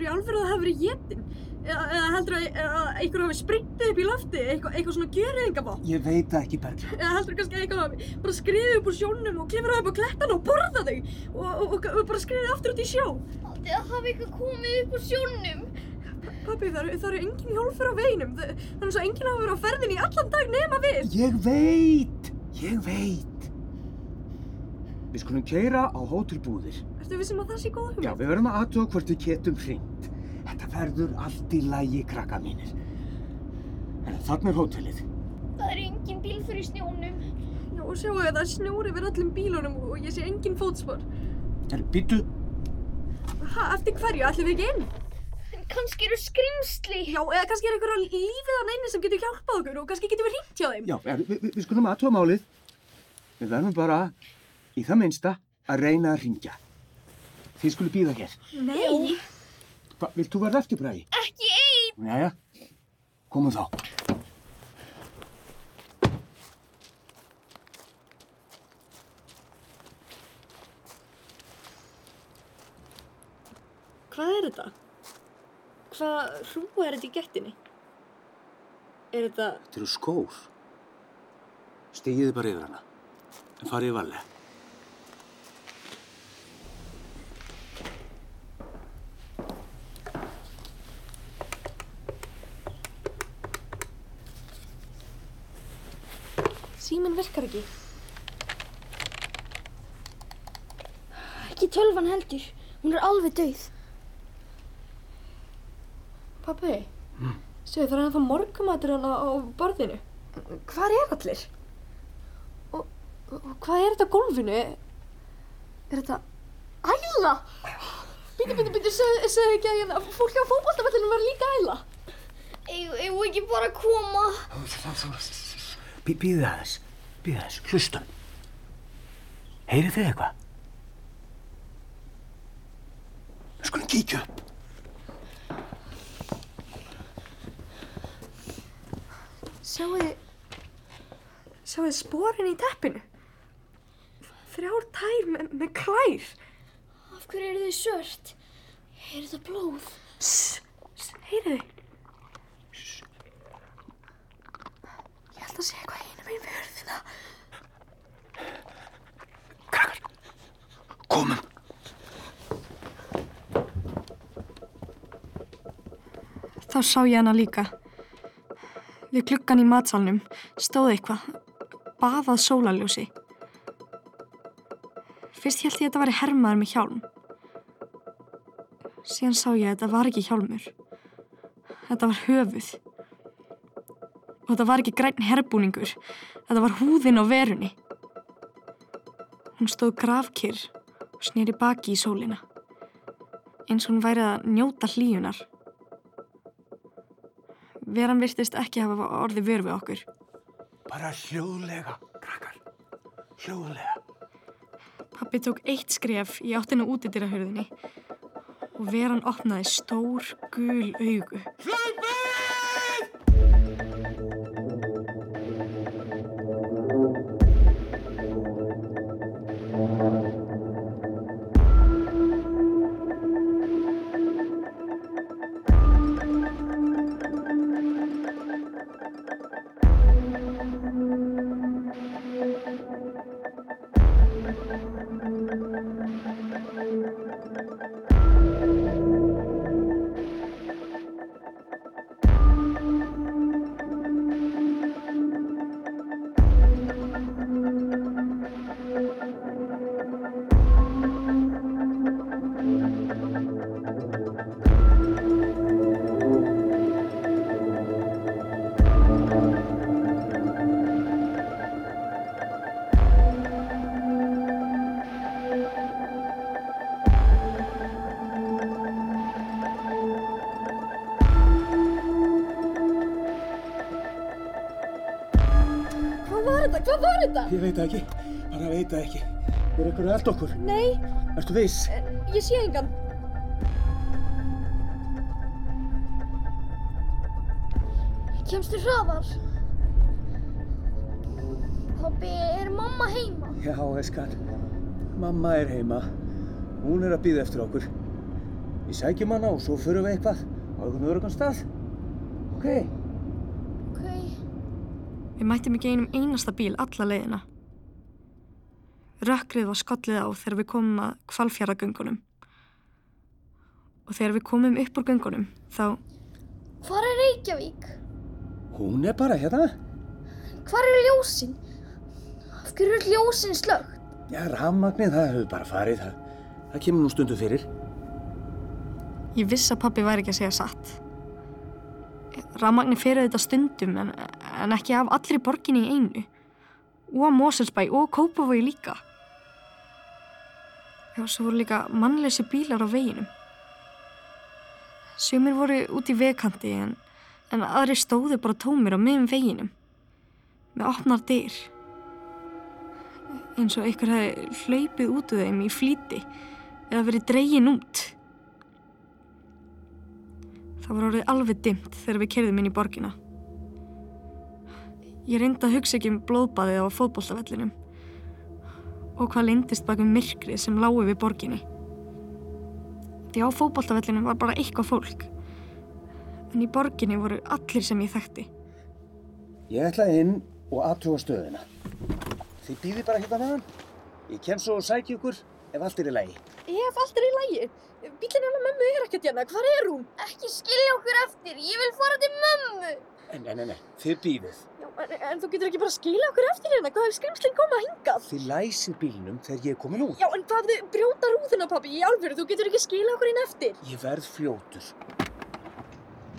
Heldur í alveg að það hafi verið jétin? Eða, heldur að, að einhver hafi springtið upp í lofti? Eitthvað, eitthvað svona gjörðingabátt? Ég veit það ekki, Berglind. Eða heldur kannski að eitthvað hafi bara skriðið upp úr sjónum og klifrað upp á klettan og borðað þau? Og, og, og, og bara skriðið aftur út í sjó? Aldrei að hafa eitthvað komið upp úr sjónum. Pappi, það eru, það eru engin hjólfur á veginum. Það, það er svo engin hafa verið á ferðinni í allan dag nema við. Ég veit, ég veit. Við skulum keira á hótelbúðir. Ertu vissum að það sé góð hugmynd? Já, við verðum að aðtóa hvort við getum hringt. Þetta verður allt í lægi, krakka mínir. En þarna er hótelið. Það er engin bílfur í snjónum. Já, og sjáu að það snjóri yfir öllum bílunum og ég sé engin fótspor. Er, býtu, Ha, eftir hverju? Ætlum við ekki inn? En kannski eru skrimsli. Já, eða kannski er einhver á lífið hann inni sem getur hjálpað okkur og kannski getum við hringt hjá þeim. já, er, við, við- við skulum aðtóa málið. Við verðum bara, í það minnsta, að reyna að ringja. Þið skulum býða hér. Nei. Vilt þú verða eftir bræði? Ekki einn. Jæja, komum þá. Hvað er þetta? Hvað hrúa er þetta í gettinni? Er þetta... Þetta eru skór. Stegiði bara yfir hana. En farið varlega. Síminn virkar ekki. Ekki tölvan heldur. Hún er alveg dauð. Pappi, mm. séu það er ennþá morgumatur hann á, borðinu. Hvar er allir? Og, og hvað er þetta á gólfinu? Er þetta æla? Býtu, býtu, býtu, segðu ekki að hérna, fólk á fótballtafellinu var líka æla. Eigum eigum við ekki bara að koma? Bí, býðið býðið aðeins, hlustum. Heyrið þið eitthvað? Við skulum kíkja upp. Sjáu þið, sjáu þið sporin í teppinu? Þrjár tær með, með klær. Af hverju eru þau svört? Er þetta blóð? Sss, sss, heyrið þið? Ég held að sé eitthvað einu meginn hörðina. Krakkar, komum. Þá sá ég hana líka. Við klukkan í matsalnum stóð eitthvað, baðað sólaljósi. Fyrst held ég að þetta væri hermaður með hjálm. Síðan sá ég að þetta var ekki hjálmur. Þetta var höfuð. Og þetta var ekki græn herbúningur. Þetta var húðin á verunni. Hún stóð grafkyrr og snýri baki í sólina. Eins og hún væri að njóta hlíunar. Veran virtist ekki hafa orðið vör við okkur. Bara hljóðlega, krakkar. Hljóðlega. Pappi tók eitt skref í áttina útidyrahörðinni og veran opnaði stór, gul augu. Þetta? Ég veit það ekki. Bara veit það ekki. Er ykkur að elda okkur? Nei, Ertu viss? ég sé engan. Kemstu hraðar? Pabbi, er mamma heima? Já, eskan. Mamma er heima. Hún er að býða eftir okkur. Við sækjum hana og svo förum við eitthvað á einhvern örugan stað. Ok? Ok. Við mættum ekki einum einasta bíl alla leiðina. Rökkrið var skollið á þegar við komum að kvalfjaraðgöngunum. Og þegar við komum upp úr göngunum, þá Hvar er Reykjavík? Hún er bara hérna. Hvar eru ljósin? Af hverju eru ljósin slögt? Já, rafmagnið, það hefur bara farið. Það, það kemur nú stundu fyrir. ég viss að pappi væri ekki að segja satt. Rafmagni fyrir þetta stundum en, en ekki af allri borginni í einu. Og að Moselsbæ og Kópavogi líka. Já, svo voru líka mannleysi bílar á veginum. Sumir voru út í vegkanti en, en aðri stóðu bara tómir á miðum veginum. Með opnar dyr. Eins og einhver hefði hlaupið út úr þeim í flýti eða verið dregin út. Það var orðið alveg dimmt þegar við kerðum inn í borgina. Ég reyndi að hugsa ekki um blóðbaðið á fótbolltafellinum og hvað lindist bak um myrkrið sem lágu við borginni. Því á fótbolltafellinum var bara eitthvað fólk. En í borginni voru allir sem ég þekkti. Ég ætla inn og aðtúa stöðuna. Þið býði bara hérna meðan. Ég kem svo og sæki ykkur ef allt er í lagi. Ef allt er í lagi. Bílinn hennar mömmu er ekkert hérna. Hvar er hún? Ekki skilja okkur eftir. Ég vil fara til mömmu. Nei, nei, nei, þið býðið. En, en þú getur ekki bara skilja okkur eftir hérna. Hvað er skrimslinn komað hingað? Þið læsið bílnum þegar ég er komin út. Já, en hvað þið brjóta rúðuna, pappi? Í alvöru, þú getur ekki skilja okkur inn eftir. Ég verð fljótur.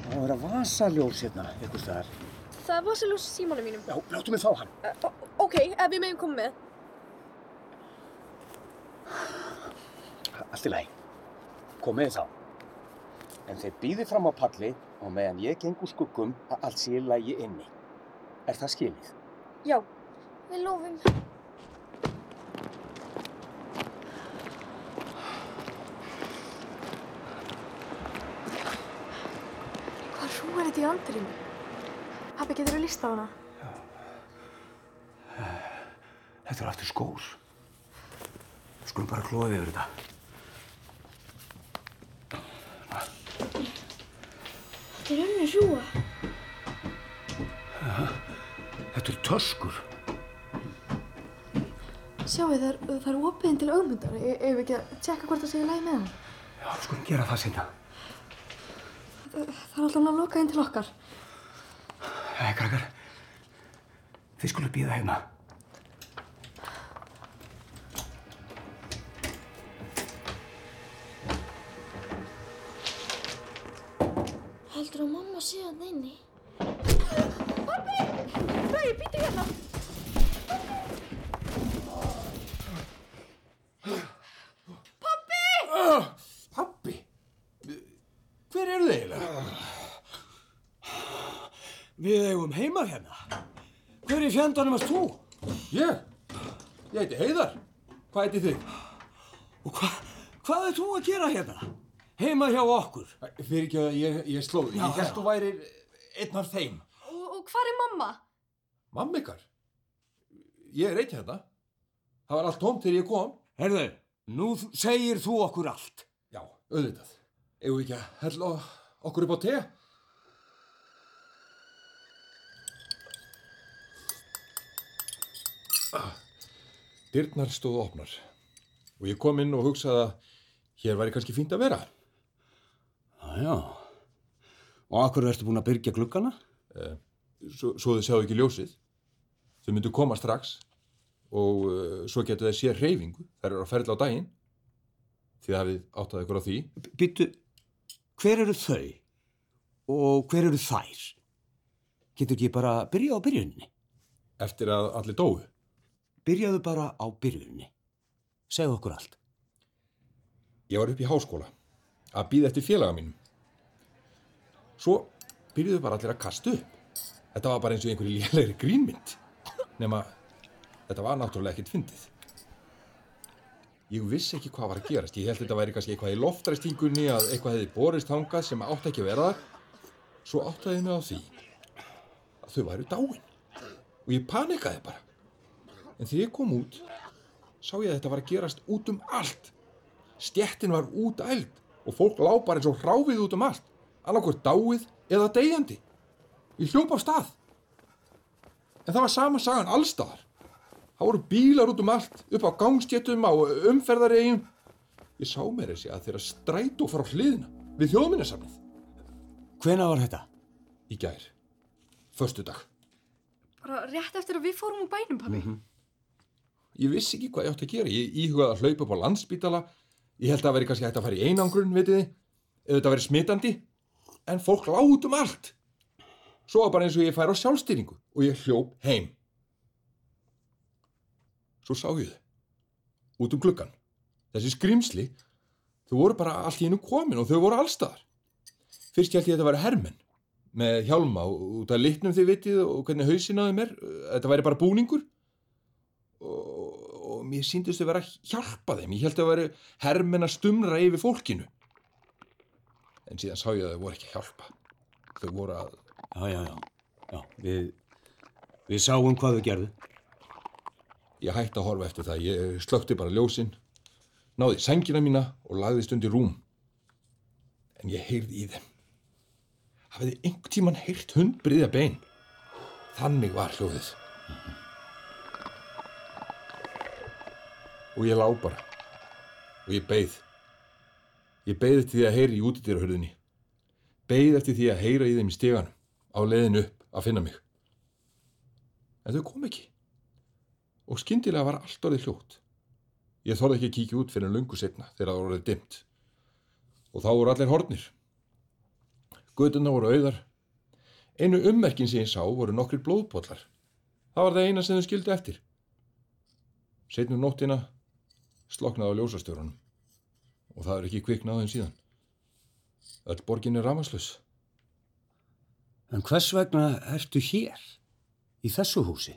Það á að vera vasaljós hérna, einhvers staðar. Það var sér ljós í símanum mínum. Já, láttu mig fá hann. Uh, ok, ef við megum koma með. Allt í lagi. Komið þá. En þeir býðið fram á palli og meðan ég geng úr skuggum að allt sé í lagi inni. Er það skilið? Já, Við lofum. Hvað hrú er þetta í andrinu? Pappi, getur þú líst á hana? Þetta er aftur skór. Skulum bara klóðið yfir þetta. Þetta er önnur hrúa. Töskur. Sjáu, það er, það er opiðin til augmyndar. Ef við ekki að tjekka hvort það sé í lægi með hann. Já, skulum gera það sinna. Það er alltaf að loka inn til okkar. Hei, krakkar. Þið skulum býða hérna. Heldur að mamma sé að inni? Nei, býtu hérna. Pappi? Hver eru þið eiginlega? Við eigum heima hérna. Hver í fjandanum varst þú? Ég? Ég heiti Heiðar. Hvað heiti þið? Og hva, hvað er þú að gera hérna? Heima hjá okkur. Fyrir ekki að ég, ég slóði. Ég held þú væri einn af þeim. Og, og hvað er mamma? Mamma ykkar? Ég er einn hérna. Það var allt tómt þegar ég kom. Herðu, nú segir þú okkur allt. Já, auðvitað. Við ekki að hella okkur upp á te? Dyrnar stóðu opnar og ég kom inn og hugsaði að hér væri kannski fínt að vera. Já, já. Og akkur ertu búin að byrja gluggana? Svo, svo þið sjáu ekki ljósið. Þau myndu koma strax og uh, svo getur þið séð hreyfingu. Þær eru að ferðla á daginn. Þið hafið áttað ykkur á því. Býttu, hver eru þau? Og hver eru þær? Getur ekki bara byrja á byrjunni? Eftir að allir dóu. Byrjaðu bara á byrjunni. Segðu okkur allt. Ég var upp í háskóla að býða eftir félaga mínum. Svo byrjuðu bara allir að kastu upp. Þetta var bara eins og einhverju lélegri grínmynd. Nema þetta var náttúrulega ekkert fyndið. Ég vissi ekki hvað var að gerast. Ég held þetta væri kannski eitthvað í loftræstingunni að eitthvað hefði borist þangað sem átti ekki að vera þar. Svo áttaði ég mig á því að þau væru dáin. Og ég panikaði bara. En þegar ég kom út, sá ég að þetta var að gerast út um allt. Stjettin var út eld. og fólk lá bara eins og ráfið út um allt, annarkvort dáið eða deyjandi. Ég hljóp af stað. En það var sama sagan allstaðar. Það voru bílar út um allt, upp á gangstjetum, á umferðaregjum. Ég sá mér þessi að þeirra strætó frá hliðina við þjóðminnasamnið Hvena var þetta? í gær. Föstu dag. Bara rétt eftir að við fórum úr bænum, pabbi. Ég vissi ekki hvað ég átti að gera. Ég íhugaði að hlaupa upp á landspítala. Ég held að það veri kannski hægt að fara í einangrun, veitir þið. Eða þetta veri smitandi. En fólk lá út um allt. Svo bara eins og ég fær á sjálfstýringu og ég hljóp heim. Svo sá ég þau. Út um gluggan. Þessi skrimsli, þau voru bara allt í einu komin og þau voru allstaðar. Fyrst held ég að þetta væri hermenn með hjálma út af litnum þið vitið og hvernig hausin á þeim er. Þetta væri bara búningur og, og mér síndist þau vera að hjálpa þeim. Ég held að vera hermenn að stumra yfir fólkinu. En síðan sá ég að þau voru ekki að hjálpa. Þau voru að, Já, já, já. Við, við sáum hvað þau gerðu. ég hætti að horfa eftir það. Ég slökti bara ljósin, náði í sængina mína og lagðist undir rúm. En ég heyrði í þeim. Hafiði einhvern tíman heyrt hund bryðja bein? Þannig var hljóðið. Og ég lá bara. Og ég beið. Ég beið eftir því að heyra í útidýrahörðinni. Beið eftir því að heyra í þeim í steganum. Á leiðinu upp að finna mig. En þau kom ekki. Og skyndilega var allt orðið hljótt. Ég þorði ekki að kíkja út fyrir en lungu setna þegar það var orðið dimmt. Og þá voru allir hornir. Götuna voru auðar. Einu ummerkin sem ég sá voru nokkrir blóðpollar. Það var það eina sem þau skildi eftir. Setnum nóttina sloknaði á ljósastjórunum og það er ekki kviknað á þeim síðan. Öll borgin er ramaslaus. En hvers vegna ertu hér? Í þessu húsi?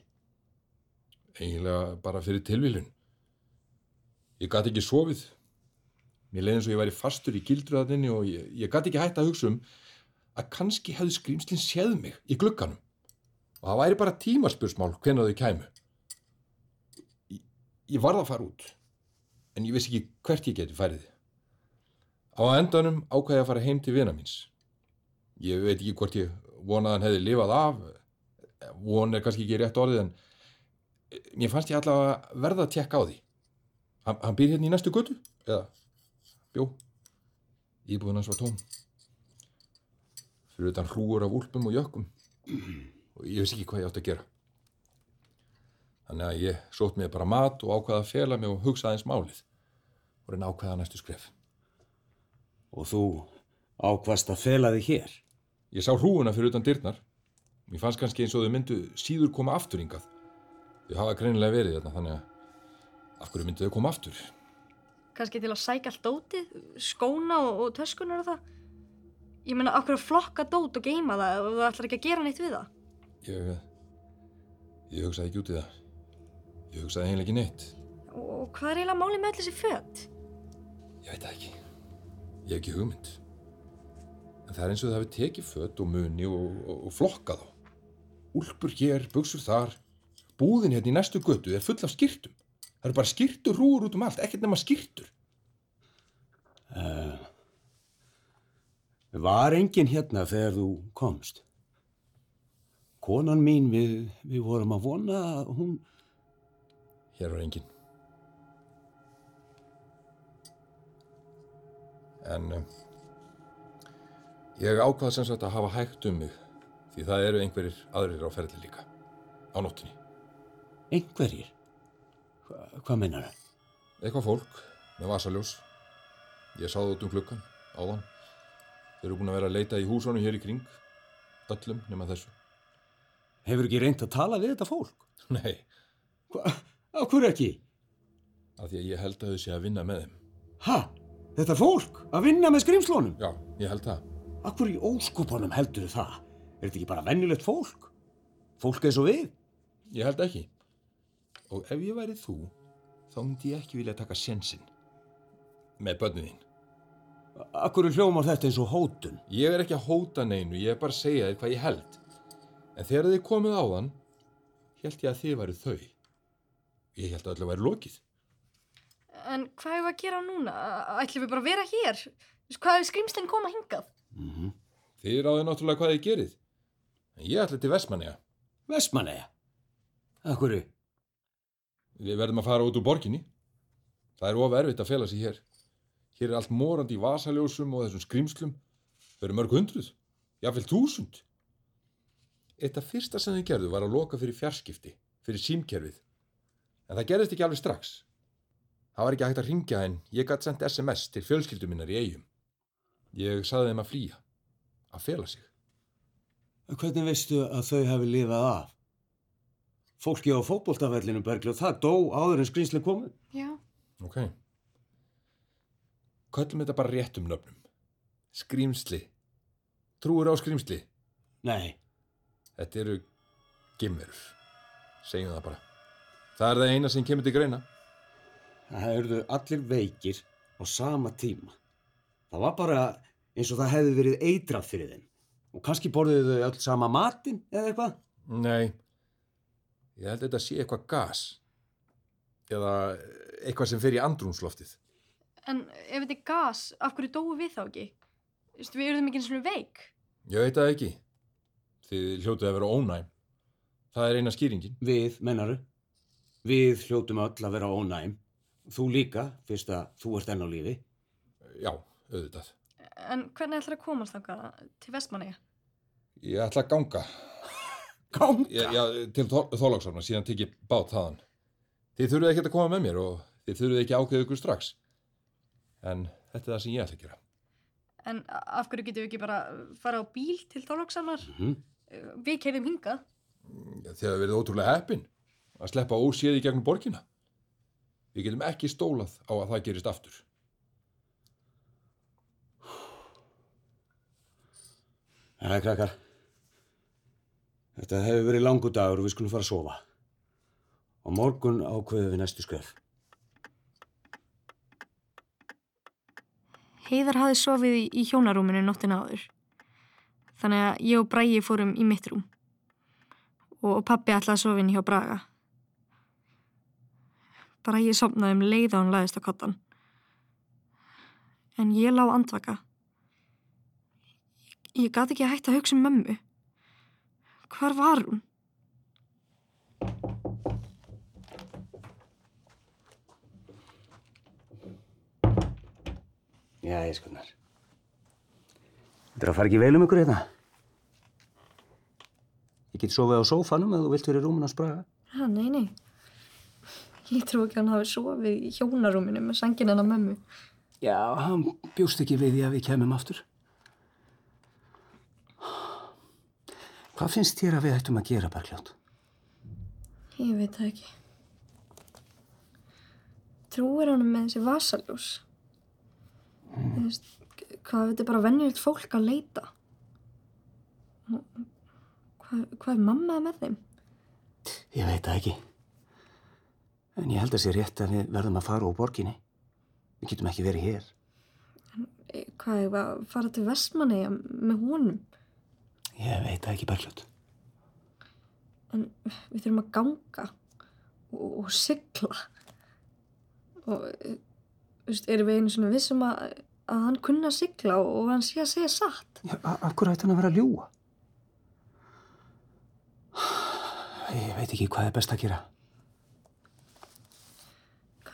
Eiginlega bara fyrir tilvílun. Ég gati ekki sofið. Mér leiði eins og ég væri fastur í gildruðaninni og ég, ég gati ekki hægt að hugsa um að kannski hefði skrýmslinn séð mig í glugganum. Og það væri bara tímaspursmál hvenær þau kæmu. Ég, ég varð að fara út, en ég vissi ekki hvert ég geti færið. Á endanum ákvæði að fara heim til vina míns. Ég veit ekki hvort ég vonaði að hann hefði lifað af. Von er kannski ekki rétt orðið, en mér fannst ég allavega verða að tekka á því. Hann, hann býr hérna í næstu götu, eða bjó, íbúðin hans var tóm. Fyrir utan hlúur af úlpum og jökkum og ég vissi ekki hvað ég átti að gera. Þannig að ég sótt mér bara mat og ákvaða að fela mig og hugsa aðeins málið og reyna að ákvaða næstu skref. Og þú ákvast að fela þig hér? Ég sá hrúuna fyrir utan dyrnar. Mér fannst kannski eins og þau myndu síður koma aftur hingað. Þau hafa greinilega verið þarna þannig að af hverju myndu þau koma aftur? Kannski til að sækja allt dótið, skóna og, og töskunar og það. Ég meina, okkur að flokka dót og geima það og þú ætlar ekki að gera neitt við það. Ég, ég hugsaði ekki út í það. Ég hugsaði eiginlega ekki neitt. Og, hvað er eiginlega málið með öll þessi föt? Ég veit það ekki. Ég hef ekki hugmynd. En það er eins og það hafi tekið fött og muni og, og, og flokkað þá. Úlpur hér, buksur þar. Búðin hérna í næstu götu er full af skýrtum. Það eru bara skýrtur rúur út um allt, ekkert nema skýrtur. Uh, var enginn hérna þegar þú komst? Konan mín, við, við vorum að vona að hún... Hér var enginn. En um, ég ákvaða sem sagt að hafa hægt um mig því það eru einhverjir aðrir á ferli líka á nóttinni. Einhverjir? Hva, hvað mennar það? Eitthvað fólk með vasaljós. Ég sá það út um klukkan áðan. Þeir eru búin að vera að leita í húsunum hér í kring. Öllum nema þessu. Hefur ekki reynt að tala við þetta fólk? Nei, Hva, hverju ekki? af því að ég held að þau sé að vinna með þeim. Ha? Þetta fólk? Að vinna með skrimslónum? Já, ég held það. Hverju í óskupunum heldur það? Er þetta ekki bara venjulegt fólk? Fólk eins og við? Ég held ekki. Og ef ég væri þú, þá myndi ég ekki vilja taka sjensin. Með börnin þín. Hverju hljómar þetta eins og hótun? Ég er ekki að hóta neinu, ég er bara að segja þér hvað ég held. En þegar þið komið á þann, held ég að þið væru þau. Ég held að öllu væri lokið. En hvað hefur að gera núna? Ætlum við bara að vera hér? Hvað er skrimslinn koma hingað? Mm Þið ráðið náttúrulega hvað þið gerið. En ég ætla til Vestmanniða. Vestmanneja. Akkurri? Við verðum að fara út úr borginni. Það er of erfitt að fela sig hér. Hér er allt morandi í vasaljósum og þessum skrimslum. Þau eru mörg hundruð. Jáfnvel þúsund. Eitt af fyrsta sem þau gerðu var að loka fyrir fjarskipti, fyrir símkerfið. En það gerðist ekki alveg strax. Það var ekki hægt að ringja en ég gætt sendt SMS til fjölskyldu minnar í eigum. Ég saði þeim að flýja, að fela sig. Hvernig veistu að þau hafi lifað af? Fólki á fótboltafellinu Bergljóð, það dó áður en skrýnslega komið. Já. Ok. Köllum þetta bara réttum nöfnum. Skrýmsli. Trúur á skrýmsli. Nei, Þetta eru gimmerur. Segjum það bara. Það er það eina sem kemur til greina. það eruðu allir veikir á sama tíma. Það var bara eins og það hefði verið eitrað fyrir þeim. Og kannski borðuðu þau öll sama matinn eða eitthvað. Nei. Ég held að þetta sé eitthvað gas. Eða eitthvað sem fer í andrúnsloftið. En ef þetta er gas, af hverju dóu við þá ekki? Þú veist, við erum ekki eins og veik. Ég veit það ekki. Þið hljótið að vera ónæm. Það er eina skýringin. Við, mennaru, við hljótum öll að vera ónæm. Þú líka, fyrst að þú ert enn á lífi. Já, auðvitað. En hvernig ætlar að komast þangað til Vestmanniða? Ég ætla að ganga. Ganga? Já, já til Þólagsarna, síðan tek ég bát þaðan. Þið þurfið ekki að koma með mér og þið þurfið ekki að ákveða ykkur strax. En þetta er það sem ég ætla að gera. En af hverju getum við ekki bara fara á bíl til Þorlóksamnar? Mhm. Við keirðum hingað. Þið hefur verið ótrúlega heppin að sleppa óséði gegnum borgina. Við getum ekki stólað á að það gerist aftur. Það er krakkar. Þetta hefur verið langu dagur og við skulum fara að sofa. Og morgun ákveðum við næstu skref. Heiðar hafði sofið í, í hjónarúminu nóttina áður. Þannig að ég og Bræi fórum í mitt rúm. Og, pappi ætlaði að sofa inn hjá Braga. Bræi sopnaði um leið á hann laðist á kottan. En ég lá andvaka. Ég, ég gat ekki að hætta að hugsa um mömmu. Hvar var hún? Já, ég skunnar. Þetta er að fara ekki vel um ykkur hérna. Ég get sofið á sófanum ef þú vilt verið rúmun að spraga. Ha, nei, nei. Ég trú ekki að hann hafi sofið í hjónarúminu með sangin hennar mömmu. Já, hann bjóst ekki við því að við kemum aftur. Hvað finnst þér að við ættum að gera, Bergljótt? Ég veit það ekki. Trúir honum með þessi vasaljós? Veist, hvað þetta er bara venjulegt fólk að leita? Hvað, hvað er mamma með þeim? Ég veit það ekki. En ég held að sé rétt að við verðum að fara úr borginni. Við getum ekki verið hér. E, Hvað er að fara til Vestmanni með honum? Ég veit það ekki, Bergljótt. En við þurfum að ganga og, og sigla. Og, e, þú veist, erum við einu svona vissum að, að hann kunna sigla og, og hann sé að segja satt? Já, af hverju ætti hann að vera að ljúa? Ég veit ekki hvað er best að gera.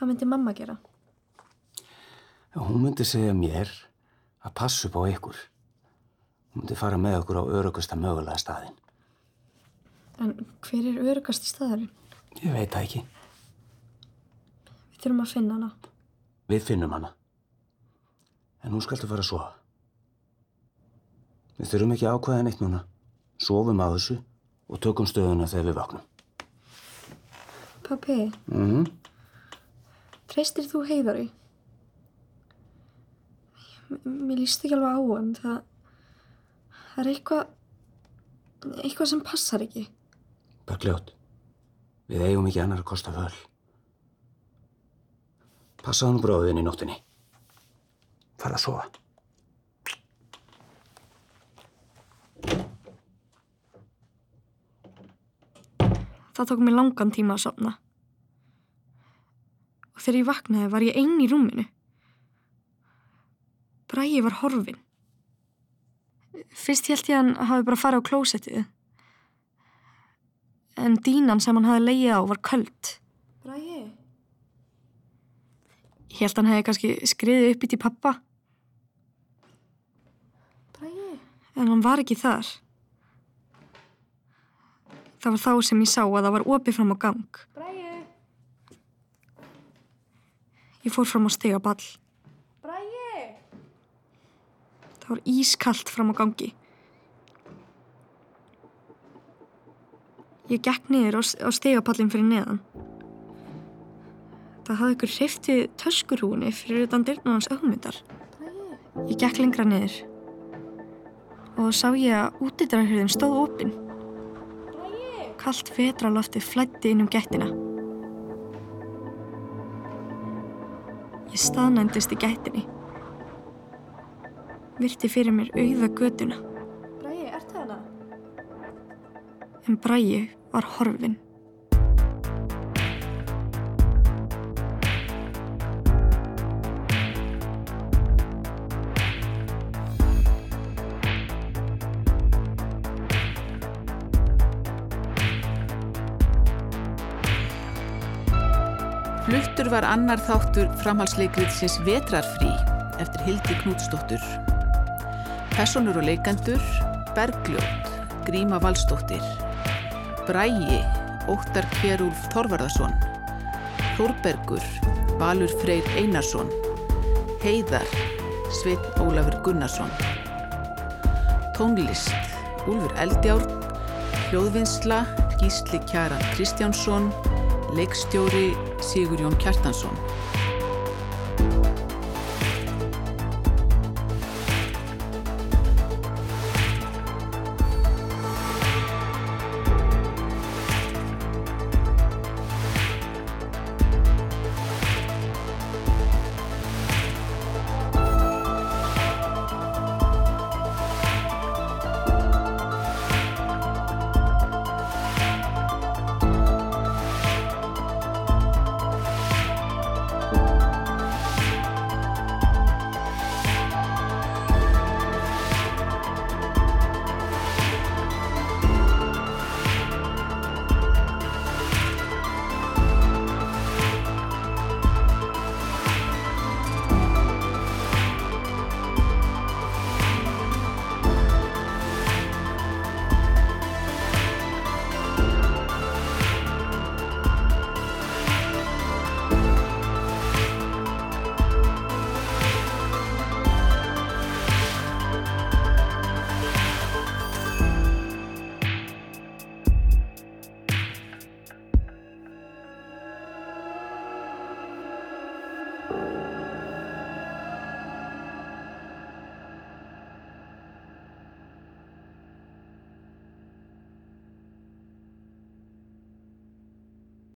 Hvað myndi mamma gera? Hún myndi segja mér að passa upp á ykkur. Hún myndi fara með okkur á örugasta mögulega staðinn. En hver er örugasti staðarinn? Ég veit það ekki. Við þurfum að finna hana. Við finnum hana. En nú skaltu fara að sofa. Við þurfum ekki að ákveða neitt núna. Sofum á þessu og tökum stöðuna þegar við vaknum. Pappi, Mm treystir þú heiðari? Mér líst ekki alveg á hann. Það, það er eitthvað, eitthvað sem passar ekki. Bergljót, við eigum ekki annar að kosta völ. Passa hann bróðin í nóttinni. Fara að sofa. Það tók mér langan tíma að sofna. Og þegar ég vaknaði var ég einn í rúminu. Bræi var horfin. Fyrst held ég að hann hafi bara farið á klósettið. En dínan sem hann hafi leið á var köld. Bræði. Ég held að hann hefði kannski skriðið upp í til pappa, Bræði. en hann var ekki þar. Það var þá sem ég sá að það var opið fram á gang. Bræði. Ég fór fram á stegaball. Bræði. Það var ískallt fram á gangi. Ég gekk niður á, stegapallin fyrir neðan. Það hafði ykkur hreift við töskurhúni fyrir utan dyrna hans augmyndar. Ég gekk lengra niður og þá sá ég að útidrarhyrðin stóð opinn. Kallt vetraloftið flætti inn um gættina. Ég staðnændist í gættinni. Virti fyrir mér auða göduna, Bræði, ertu hana? en Bræi var horfin. Fluttur var annar þáttur framhalsleikriðsins Vetrarfrí eftir Hildi Knútsdóttur. Personur og leikandur Bergljót, Gríma Valsdóttir, Bræi, Óttar Kjerúlf Þorvarðarsson, Þórbergur, Valur Freyr Einarsson, Heiðar, Sveinn Ólafur Gunnarsson. Tónlist, Úlfur Eldjárn, Hljóðvinnsla, Gísli Kjaran Kristjánsson, leikstjóri Sigur Jón Kjartansson.